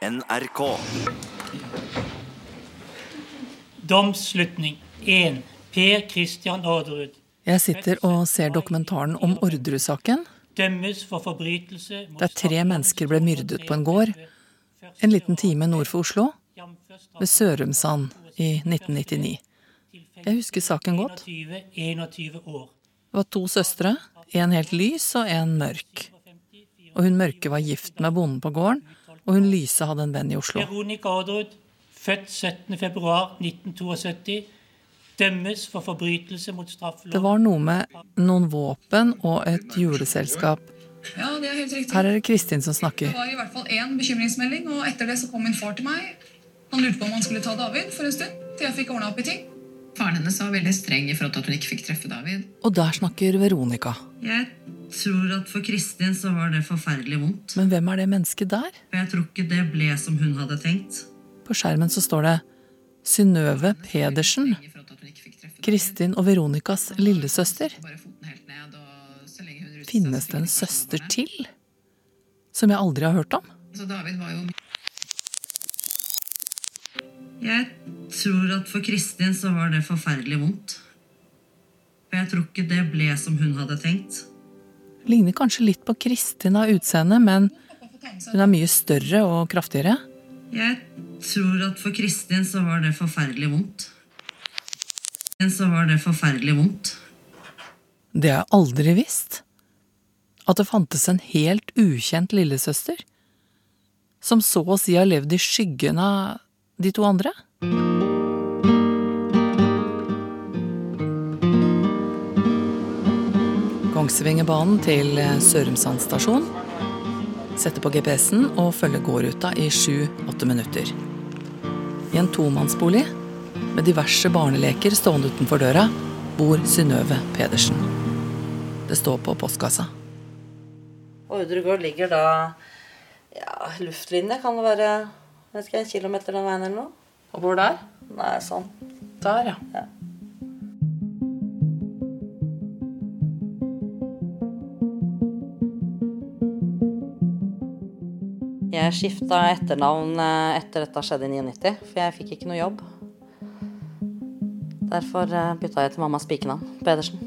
NRK. Domsslutning 1. Per Christian Orderud Jeg sitter og ser dokumentaren om Orderud-saken. Der tre mennesker ble myrdet på en gård en liten time nord for Oslo, ved Sørumsand i 1999. Jeg husker saken godt. 21, 21 år. Det var to søstre, en helt lys og en mørk. Og hun mørke var gift med bonden på gården, og hun lyse hadde en venn i Oslo. Veronica Aadrud, født 17.2.1972, dømmes for forbrytelse mot Det var noe med noen våpen og et juleselskap. Ja, det er helt riktig. Her er det Kristin som snakker. Det var i hvert fall én bekymringsmelding, og etter det så kom min far til meg. Han lurte på om han skulle ta David for en stund, til jeg fikk ordna opp i ting. Faren hennes var veldig streng i forhold til at hun ikke fikk treffe David. Og der snakker Veronica. Jeg tror at for Kristin så var det forferdelig vondt. Men hvem er det mennesket der? Jeg tror ikke det ble som hun hadde tenkt. På skjermen så står det Synnøve Pedersen. Kristin og Veronicas lillesøster. Finnes det en søster til? Som jeg aldri har hørt om? Så David var jo Jeg tror at for Kristin så var det forferdelig vondt. For jeg tror ikke det ble som hun hadde tenkt. Ligner kanskje litt på Kristin av utseende, men hun er mye større og kraftigere. Jeg tror at for Kristin så var det forferdelig vondt. Så var det forferdelig vondt. Det har jeg aldri visst. At det fantes en helt ukjent lillesøster. Som så å si har levd i skyggen av de to andre. Kongsvingerbanen til Sørumsand stasjon. Setter på GPS-en og følger gårdruta i sju-åtte minutter. I en tomannsbolig med diverse barneleker stående utenfor døra bor Synnøve Pedersen. Det står på postkassa. Ordregård ligger da ja, luftlinje kan det være vet ikke, en kilometer den veien eller noe. Og hvor der? Nei, sånn. Der, ja. Ja. Jeg skifta etternavn eh, etter dette skjedde i 99, for jeg fikk ikke noe jobb. Derfor eh, bytta jeg til mammas pikenavn, Pedersen.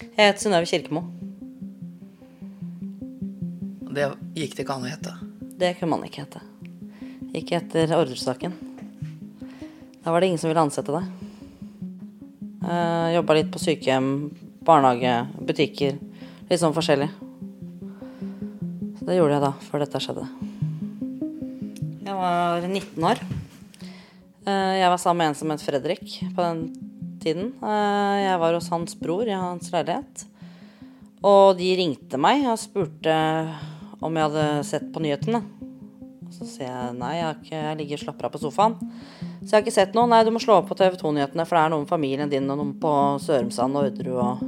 Jeg heter Synnøve Kirkemo. Det gikk det ikke an å hete. Det kunne man ikke hete. Ikke etter ordresaken. Da var det ingen som ville ansette deg. Uh, Jobba litt på sykehjem, barnehage, butikker. Litt sånn forskjellig. Så det gjorde jeg da, før dette skjedde. Jeg var 19 år. Eh, Jeg var sammen med en som het Fredrik på den tiden. Eh, Jeg var hos hans bror i hans leilighet. Og de ringte meg og spurte om jeg hadde sett på nyhetene. Så sier jeg nei, jeg, ikke, jeg ligger og slapper av på sofaen. Så jeg har ikke sett noe. Nei, du må slå opp på TV 2-nyhetene, for det er noe med familien din og noe på Sørumsand og Udru og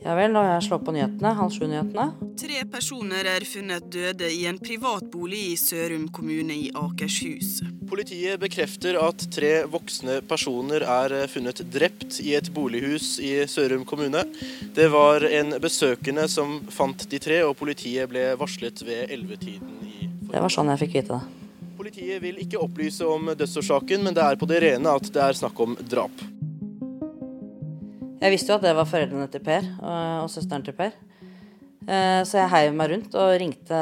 Ja vel, og jeg slår på nyhetene. Halv sju-nyhetene. Tre personer er funnet døde i en privatbolig i Sørum kommune i Akershus. Politiet bekrefter at tre voksne personer er funnet drept i et bolighus i Sørum kommune. Det var en besøkende som fant de tre, og politiet ble varslet ved ellevetiden i forrige. Det var sånn jeg fikk vite det. Politiet vil ikke opplyse om dødsårsaken, men det er på det rene at det er snakk om drap. Jeg visste jo at det var foreldrene til Per og, og søsteren til Per. Eh, Så jeg heiv meg rundt og ringte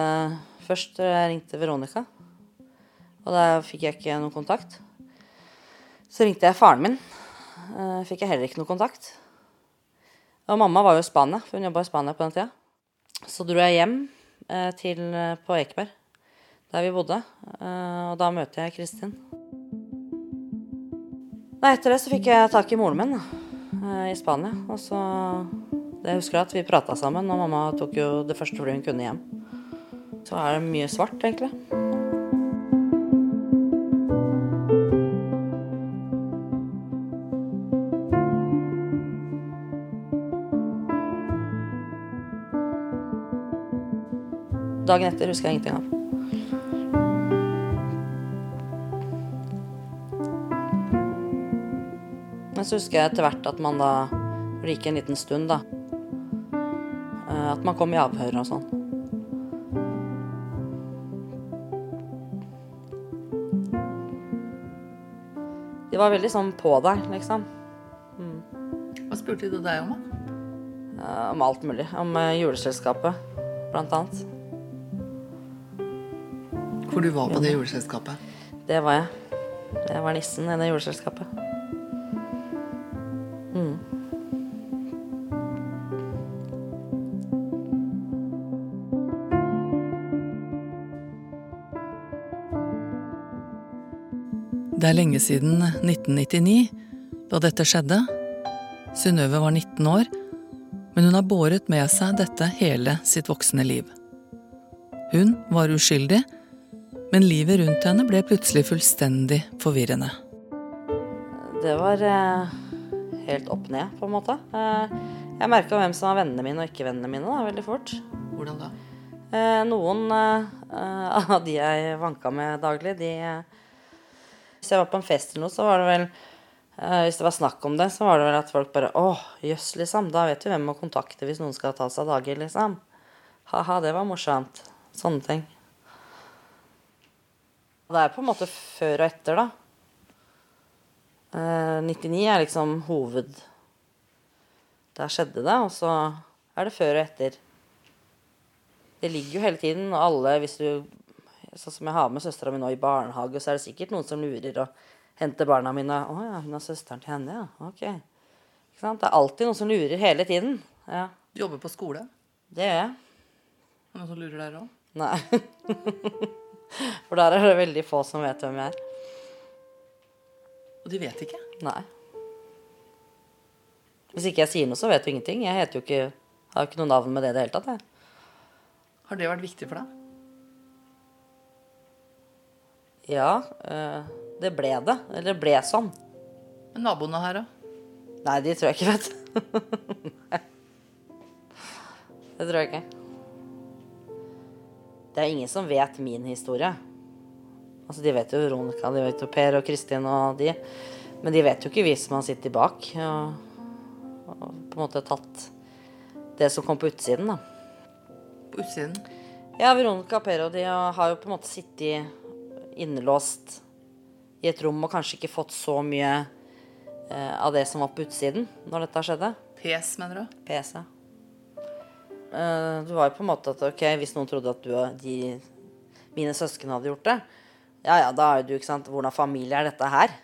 først jeg ringte Veronica. Og da fikk jeg ikke noen kontakt. Så ringte jeg faren min. Eh, Fikk jeg heller ikke noe kontakt. Og mamma var jo i Spania, for hun jobba i Spania på den tida. Så dro jeg hjem eh, til, på Ekeberg, der vi bodde. Eh, Og da møter jeg Kristin. Nei, etter det så fikk jeg tak i moren min da, eh, i Spania. Og så Jeg husker at vi prata sammen, og mamma tok jo det første flyet hun kunne hjem. Så er det mye svart, egentlig. Dagen etter husker jeg ingenting av. Men så husker jeg etter hvert at man da Det gikk en liten stund, da. Eh, at man kom i avhør og sånn. De var veldig sånn på deg, liksom. Mm. Hva spurte de deg om, da? Eh, om alt mulig. Om eh, juleselskapet, blant annet. Hvor du var på det juleselskapet? Det var jeg. Jeg var nissen i det juleselskapet. Det er lenge siden 1999, da dette skjedde. Synnøve var 19 år, men hun har båret med seg dette hele sitt voksne liv. Hun var uskyldig, men livet rundt henne ble plutselig fullstendig forvirrende. Det var eh, helt opp ned, på en måte. Eh, jeg merka hvem som var vennene mine og ikke vennene mine da, veldig fort. Hvordan da? Eh, noen eh, av de jeg vanka med daglig, de eh, Hvis jeg var på en fest eller noe, så var det vel eh, Hvis det var snakk om det, så var det vel at folk bare Å, jøss, liksom. Da vet du hvem å kontakte hvis noen skal ta seg av dager, liksom. Ha-ha, det var morsomt. Sånne ting. Det er på en måte før og etter, da. Eh, 99 er liksom hoved Der skjedde det, og så er det før og etter. Det ligger jo hele tiden, og alle, hvis du Sånn som jeg har med søstera mi nå i barnehage, så er det sikkert noen som lurer og henter barna mine. 'Å ja, hun har søsteren til henne, ja. Ok.' Ikke sant? Det er alltid noen som lurer hele tiden. Ja, Du jobber på skole? det gjør jeg. Er det noen som lurer der òg? Nei. For der er det veldig få som vet hvem jeg er. Og de vet ikke? Nei. Hvis ikke jeg sier noe, så vet du ingenting. Jeg heter jo ikke Har jo ikke noe navn med det i det hele tatt, jeg. Har det vært viktig for deg? Ja, eh, det ble det. Eller det ble sånn. Men naboene her, da? Nei, de tror jeg ikke vet. det tror jeg ikke. Det er ingen som vet min historie. Altså, De vet jo Veronica, de vet jo Per og Kristin og de. Men de vet jo ikke vi som har sittet bak og, og på en måte tatt det som kom på utsiden, da. På utsiden? Ja, Veronica og Per og de har jo på en måte sittet innelåst i et rom og kanskje ikke fått så mye eh, av det som var på utsiden når dette skjedde. PS, mener du? PC. Eh, det var jo på en måte at ok, hvis noen trodde at du og de, mine søsken hadde gjort det, ja ja, da er jo du, ikke sant, hvordan familie er dette her?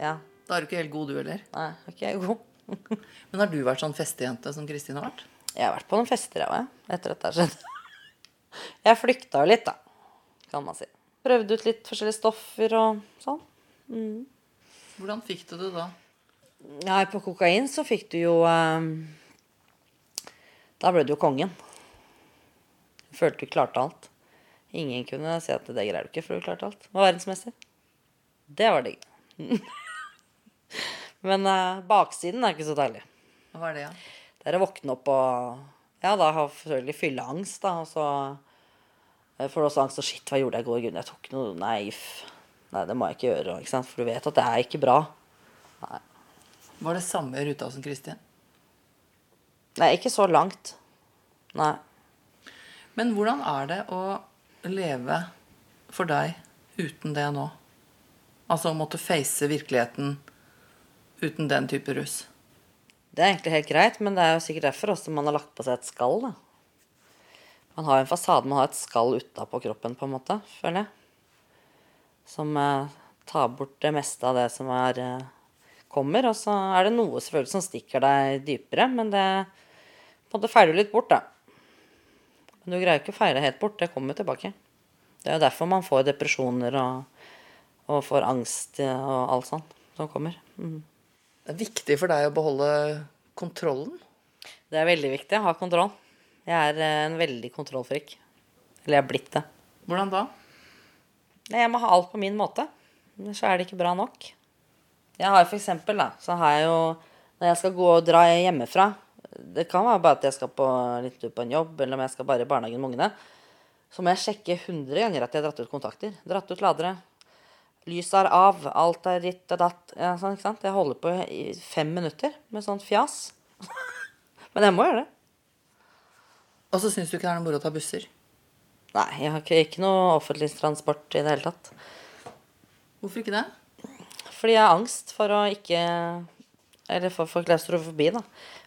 Ja, Da er du ikke helt god, du heller. nei, ikke okay, god? Men har du vært sånn festejente som Kristin har vært? Jeg har vært på noen fester, jeg òg, etter dette skjedde. Jeg flykta jo litt, da, kan man si. Prøvde ut litt forskjellige stoffer og sånn. Hvordan fikk du det da? Nei, på kokain så fikk du jo eh, Da ble du jo kongen. Følte du klarte alt. Ingen kunne si at det greier du ikke, for du klarte alt. Var verdensmester. Det var digg. Men eh, baksiden er ikke så deilig. Hva er det, ja? Det er å våkne opp og Ja, da har selvfølgelig fylleangst, da. Og så eh, får også angst og Shit, hva gjorde jeg i går? Gud, jeg tok noe Nei, nei, det må jeg ikke gjøre. Ikke? For du vet at det er ikke bra. Nei. Var det samme ruta som Kristin? Nei, ikke så langt. Nei. Men hvordan er det å leve for deg uten det nå? Altså å måtte face virkeligheten uten den type rus. Det er egentlig helt greit, men det er jo sikkert derfor også man har lagt på seg et skall. da. Man har en fasade, man har et skall utapå kroppen, på en måte, føler jeg. Som eh, tar bort det meste av det som er, eh, kommer. Og så er det noe selvfølgelig som stikker deg dypere, men det på en måte feiler du litt bort, da. Men du greier ikke å feile helt bort, det kommer tilbake. Det er jo derfor man får depresjoner og, og får angst eh, og alt sånt som kommer. Mm. Det er viktig for deg å beholde kontrollen. Det er veldig viktig å ha kontroll. Jeg er eh, en veldig kontrollfrik. Eller jeg er blitt det. Hvordan da? Jeg må ha alt på min måte. Ellers så er det ikke bra nok. Jeg har for eksempel, da, så har jeg jo Når jeg skal gå og dra hjemmefra Det kan være bare at jeg skal på litt på en jobb, eller om jeg skal bare i barnehagen med ungene. Så må jeg sjekke 100 ganger at jeg har dratt ut kontakter. Dratt ut ladere. Lyset er av. Alt er ritt og datt. Ja, sånn, ikke sant? Jeg holder på i fem minutter med sånt fjas. Men jeg må gjøre det. Og så syns du ikke det er noe moro å ta busser. Nei, jeg har ikke, ikke noe offentlig transport i det hele tatt. Hvorfor ikke det? fordi jeg har angst for å ikke Eller for, for klaustrofobi, da.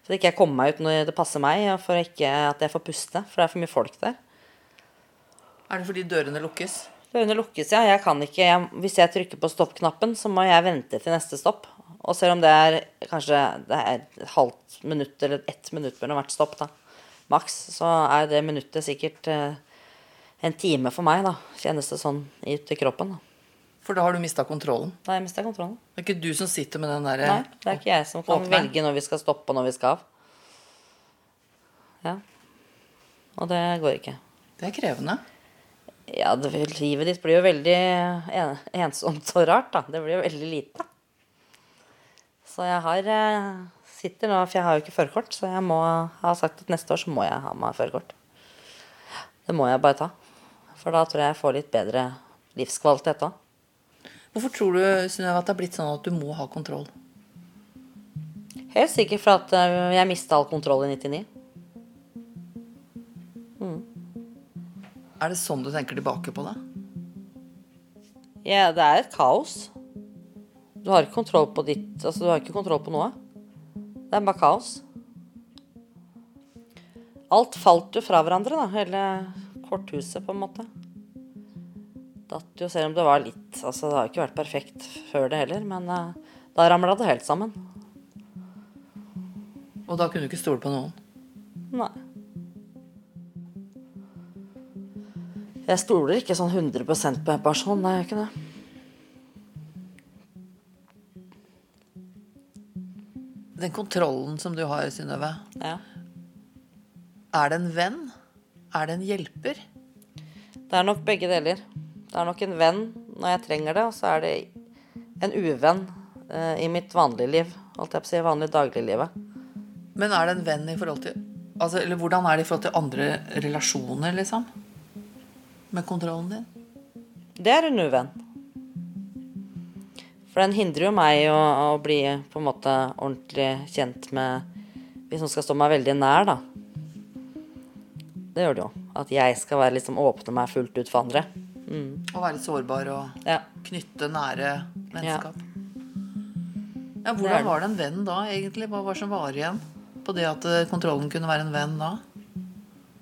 For ikke jeg kommer meg ut når det passer meg, og for ikke at jeg får puste. For det er for mye folk der. Er det fordi dørene lukkes? Dørene lukkes, ja. Jeg kan ikke, jeg, hvis jeg trykker på stopp-knappen, så må jeg vente til neste stopp. Og selv om det er kanskje det er et halvt minutt eller ett minutt mellom hvert stopp, da, maks, så er det minuttet sikkert eh, en time for meg, da. Kjennes det sånn ut i kroppen. da. For da har du mista kontrollen. Da har jeg mista kontrollen. Det er ikke du som sitter med den derre Nei, det er ikke jeg som kan Åpne. velge når vi skal stoppe og når vi skal av. Ja. Og det går ikke. Det er krevende. Ja, det, livet ditt blir jo veldig en, ensomt og rart, da. Det blir jo veldig lite. Så jeg har eh, sitter nå, for jeg har jo ikke førerkort, så jeg må ha sagt at neste år så må jeg ha meg førerkort. Det må jeg bare ta. For da tror jeg jeg får litt bedre livskvalitet da. Hvorfor tror du Synnøve, at det er blitt sånn at du må ha kontroll? Helt sikkert for at eh, jeg mista all kontroll i 99. Er det sånn du tenker tilbake på det? Ja, det er et kaos. Du har ikke kontroll på ditt Altså, du har ikke kontroll på noe. Det er bare kaos. Alt falt jo fra hverandre, da. Hele korthuset, på en måte. Datt jo, selv om det var litt Altså, det har jo ikke vært perfekt før det heller, men uh, da ramla det helt sammen. Og da kunne du ikke stole på noen? Nei. Jeg stoler ikke sånn 100% på en person, nei, jeg gjør ikke det. Den kontrollen som du har, Synnøve, Ja. er det en venn? Er det en hjelper? Det er nok begge deler. Det er nok en venn når jeg trenger det, og så er det en uvenn eh, i mitt vanlige liv. Holdt jeg på å si, vanlige dagliglivet. Men er det en venn i forhold til altså, Eller hvordan er det i forhold til andre relasjoner, liksom? Med kontrollen din? Det er en uvenn. For den hindrer jo meg å, å bli på en måte ordentlig kjent med Hvis noen skal stå meg veldig nær, da. Det gjør det jo. At jeg skal være liksom åpne meg fullt ut for andre. Mm. Og være sårbar og Ja. knytte nære vennskap. Ja, er Hvordan var det en venn da, egentlig? Hva var det som var igjen på det at eh, kontrollen kunne være en venn da?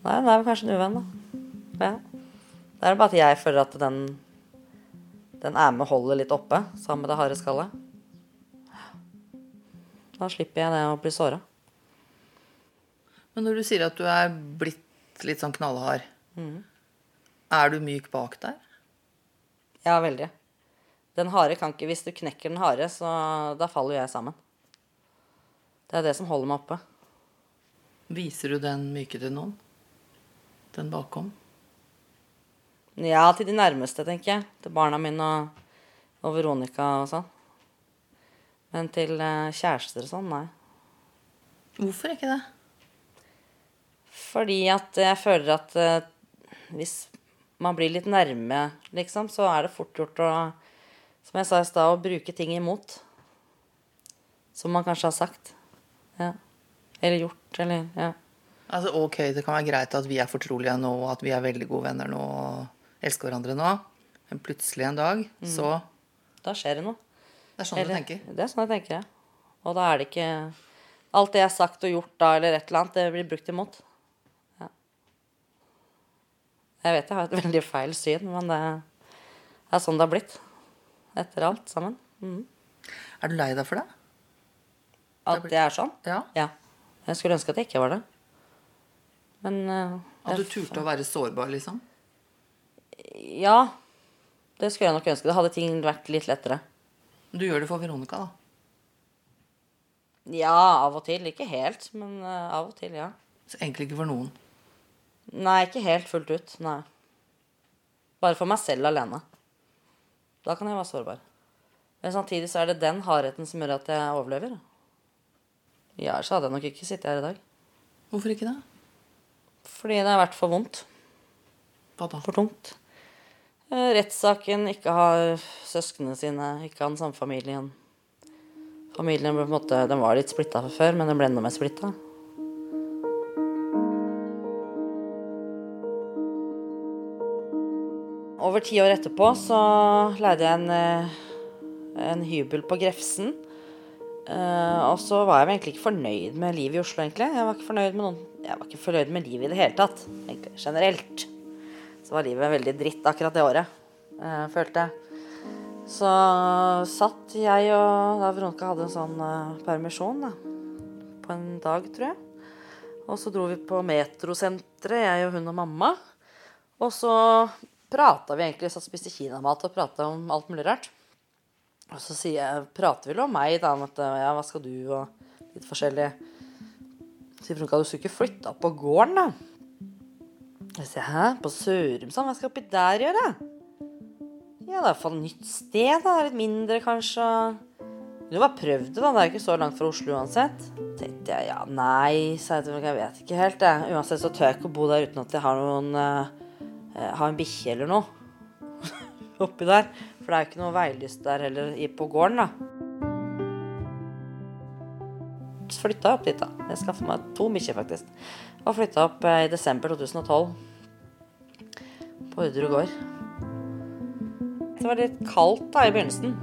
Nei, det er vel kanskje en uvenn, da. Ja. Det er bare at jeg føler at den den er med og holder litt oppe sammen med det harde skallet. Da slipper jeg det å bli såra. Men når du sier at du er blitt litt sånn knallhard, mm. er du myk bak der? Ja, veldig. Den harde kan ikke Hvis du knekker den harde, så da faller jeg sammen. Det er det som holder meg oppe. Viser du den myke til noen? Den bakom? Ja, til de nærmeste, tenker jeg. Til barna mine og, og Veronica og sånn. Men til eh, kjærester og sånn, nei. Hvorfor ikke det? Fordi at jeg føler at eh, hvis man blir litt nærme, liksom, så er det fort gjort å, som jeg sa i stad, å bruke ting imot. Som man kanskje har sagt. Ja. Eller gjort, eller Ja. Altså, ok, det kan være greit at vi er fortrolige nå, og at vi er veldig gode venner nå, og elsker hverandre nå. Men plutselig en dag, så Da skjer det noe. Det er sånn Eller- du tenker. Det er sånn jeg tenker, ja. Og da er det ikke Alt det jeg har sagt og gjort da, eller et eller annet, det blir brukt imot. Ja. Jeg vet jeg har et veldig feil syn, men det er sånn det har blitt. Etter alt sammen. Mm. Er du lei deg for det? At det er sånn? Ja. Ja. Jeg skulle ønske at jeg ikke var det. Men uh, At du turte å være sårbar, liksom? Ja. Det skulle jeg nok ønske. Det hadde ting vært litt lettere. Du gjør det for Veronica, da. Ja, av og til. Ikke helt, men eh, av og til, ja. Så egentlig ikke for noen. Nei, ikke helt fullt ut. Nei. Bare for meg selv alene. Da kan jeg være sårbar. Men samtidig så er det den hardheten som gjør at jeg overlever. Ja, så hadde jeg nok ikke sittet her i dag. Hvorfor ikke det? Fordi det har vært for vondt. Hva da? For tungt. Eh, Rettssaken, ikke ha søsknene sine, ikke ha samfamilien. Familien ble på en måte, den var litt splitta fra før, men den ble enda mer splitta. Over ti år etterpå så leide jeg en, eh, en hybel på Grefsen. Eh, og så var jeg egentlig ikke fornøyd med livet i Oslo, egentlig. Jeg var ikke fornøyd med noen Jeg var ikke fornøyd med livet i det hele tatt, egentlig. Generelt. Så var livet veldig dritt akkurat det året, eh, følte jeg. Så satt jeg og da Veronica hadde en sånn eh, permisjon da, på en dag, tror jeg. Og så dro vi på Metrosenteret, jeg og hun og mamma. Og så prata vi egentlig, satt og spiste kinamat og prata om alt mulig rart. Og så sier jeg, prater vi om meg, da, at ja, hva skal du, og litt forskjellig. Sier Veronica, du skulle ikke flytta på gården, da? Sier, hæ, på Sørumsand, hva skal jeg oppi der gjøre? Ja, det er iallfall nytt sted, da. Litt mindre, kanskje. Du bare prøvd det, da. Det er jo ikke så langt fra Oslo uansett. tenkte jeg, ja, nei, sa jeg til meg. jeg vet ikke helt, jeg. Uansett så tør jeg ikke å bo der uten at jeg har noen uh, Har en bikkje eller noe oppi der. For det er jo ikke noe veilyst der heller på gården, da. Så flytta jeg opp dit, da. Jeg skaffa meg to bikkjer, faktisk. Og flytta opp eh, i desember 2012. På Orderud gård. Det var litt kaldt da i begynnelsen.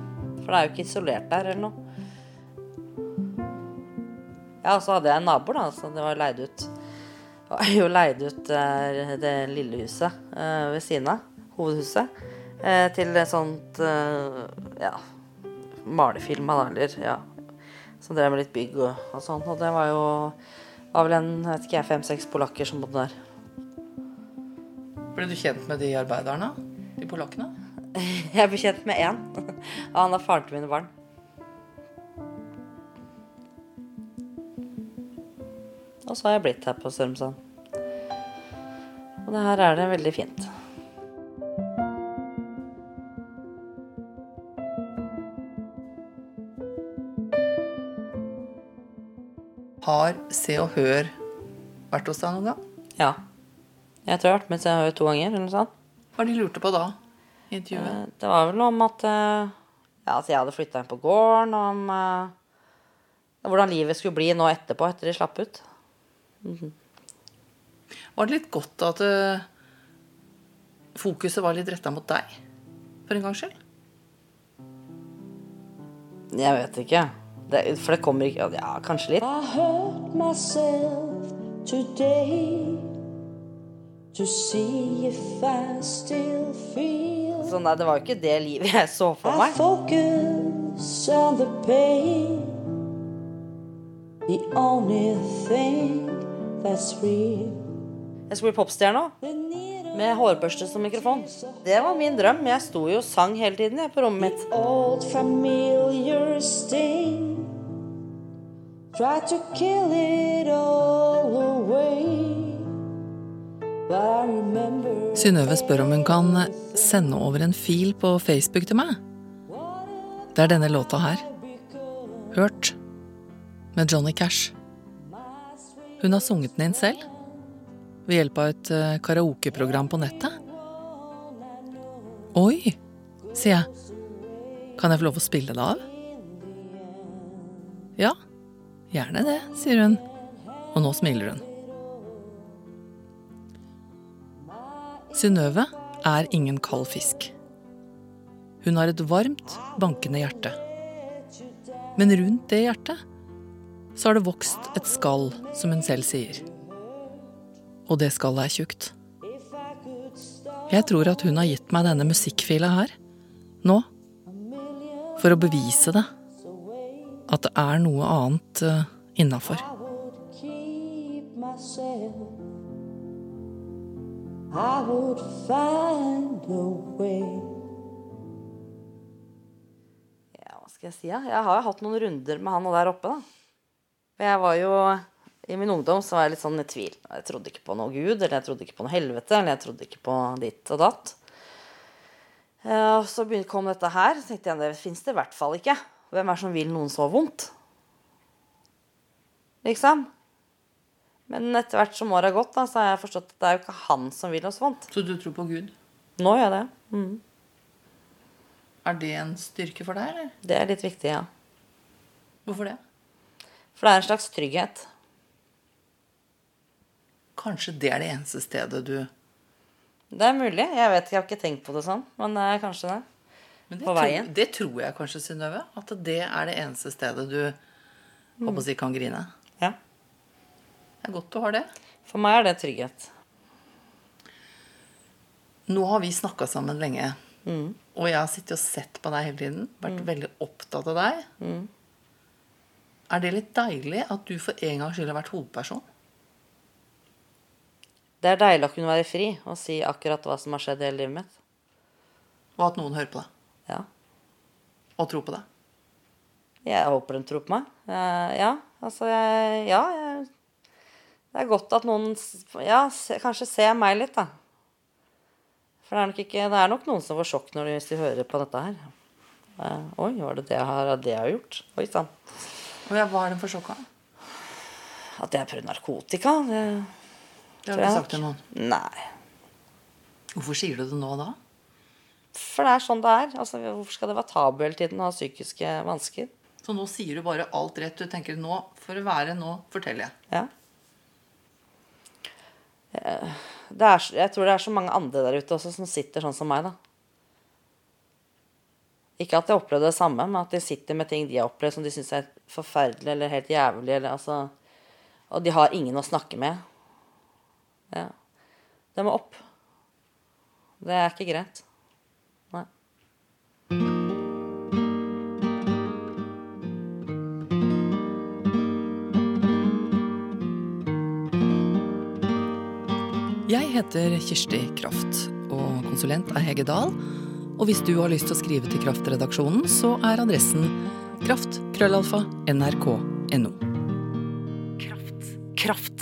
For det er jo ikke isolert der eller noe. Ja, og så hadde jeg en nabo, da. Så det var leid ut Det var jo leid ut eh, det lille huset eh, ved siden av. Hovedhuset. Til et sånt ja, malefirma, da, eller ja. Som drev med litt bygg og, og sånn. Og det var jo var vel en vet ikke jeg, fem-seks polakker som bodde der. Ble du kjent med de arbeiderne? De polakkene? Jeg ble kjent med én. Og han er faren til mine barn. Og så har jeg blitt her på Sørumsand. Og det her er det veldig fint. Har Se og Hør vært hos deg noen gang? Ja. Jeg tror jeg har vært med Se og Hør to ganger. eller noe sånt. Hva de lurte på da? i intervjuet? Eh, Det var vel noe om at eh, ja, at jeg hadde flytta inn på gården, og om eh, hvordan livet skulle bli nå etterpå, etter de slapp ut. Var det litt godt at eh, fokuset var litt retta mot deg? For en gangs skyld? Jeg vet ikke. Det, for det kommer ikke Ja, kanskje litt. I hurt myself today to see if I still feel. Så nei, det var jo ikke det livet jeg så for I meg. focus on the pain, the only thing that's real. Jeg skulle bli popstjerne òg. Med hårbørste som mikrofon. Det var min drøm. Jeg sto jo og sang hele tiden jeg, på rommet mitt. Try to kill it all away. Synnøve spør om hun kan sende over en fil på Facebook til meg. Det er denne låta her. Hørt. Med Johnny Cash. Hun har sunget den inn selv. Ved hjelp av et eh, karaokeprogram på nettet. Oi, sier jeg. Kan jeg få lov å spille det av? Ja, gjerne det, sier hun. Og nå smiler hun. Synnøve er ingen kald fisk. Hun har et varmt, bankende hjerte. Men rundt det hjertet så har det vokst et skall, som hun selv sier. Og det skallet er tjukt. Jeg tror at hun har gitt meg denne musikkfila her, nå, for å bevise det. At det er noe annet uh, innafor. Ja, hva skal jeg si? Ja? Jeg har jo hatt noen runder med han og der oppe, da. For jeg var jo I min ungdom så var jeg litt sånn i tvil. Jeg trodde ikke på noe gud, eller jeg trodde ikke på noe helvete, eller jeg trodde ikke på ditt og datt. Eh, Og så kom dette her, så tenkte jeg det fins det i hvert fall ikke. Hvem er det som vil noen så vondt? Liksom. Men etter hvert som året har gått, da, så har jeg forstått at det er jo ikke han som vil oss vondt. Så du tror på Gud? Nå gjør jeg det. Mm. Er det en styrke for deg, eller? Det er litt viktig, ja. Hvorfor det? For det er en slags trygghet. Kanskje det er det eneste stedet du Det er mulig. Jeg vet, ikke, jeg har ikke tenkt på det sånn, men det er kanskje det. Men det, på veien. Tror, det tror jeg kanskje, Synnøve. At det er det eneste stedet du håper å si, kan grine. Ja. Det er godt du har det. For meg er det trygghet. Nå har vi snakka sammen lenge. Mm. Og jeg har sittet og sett på deg hele tiden. Vært veldig opptatt av deg. Mm. Er det litt deilig at du for en gangs skyld har vært hovedperson? Det er deilig å kunne være fri og si akkurat hva som har skjedd i hele livet mitt. Og at noen hører på deg? Ja. Og tro på det? Jeg håper de tror på meg. Eh, ja, altså jeg, Ja, jeg, det er godt at noen ja, se, kanskje ser meg litt, da. For det er nok ikke Det er nok noen som får sjokk når de, hvis de hører på dette her. Uh, oi, var det det jeg har, det jeg har gjort? Oi sann. Ja, hva er den for sjokk av? At jeg har prøvd narkotika? Det, Det har du sagt til noen. Nei. Hvorfor sier du det nå da? For det er sånn det er. Altså, hvorfor skal det være tabu hele tiden å ha psykiske vansker? Så nå sier du bare alt rett. Du tenker nå, for å være nå, forteller jeg. Ja. Eh, Det er, jeg tror det er så mange andre der ute også som sitter sånn som meg, da. Ikke at jeg opplevde det samme, men at de sitter med ting de har opplevd som de syns er forferdelig eller helt jævlig. Eller, altså, og de har ingen å snakke med. Ja. Det må opp. Det er ikke greit. Heter Kirsti Kraft, og konsulent er Hege Dahl. Og hvis du har lyst til å skrive til Kraftredaksjonen, så er adressen kraft.krøllalfa.nrk.no. Kraft.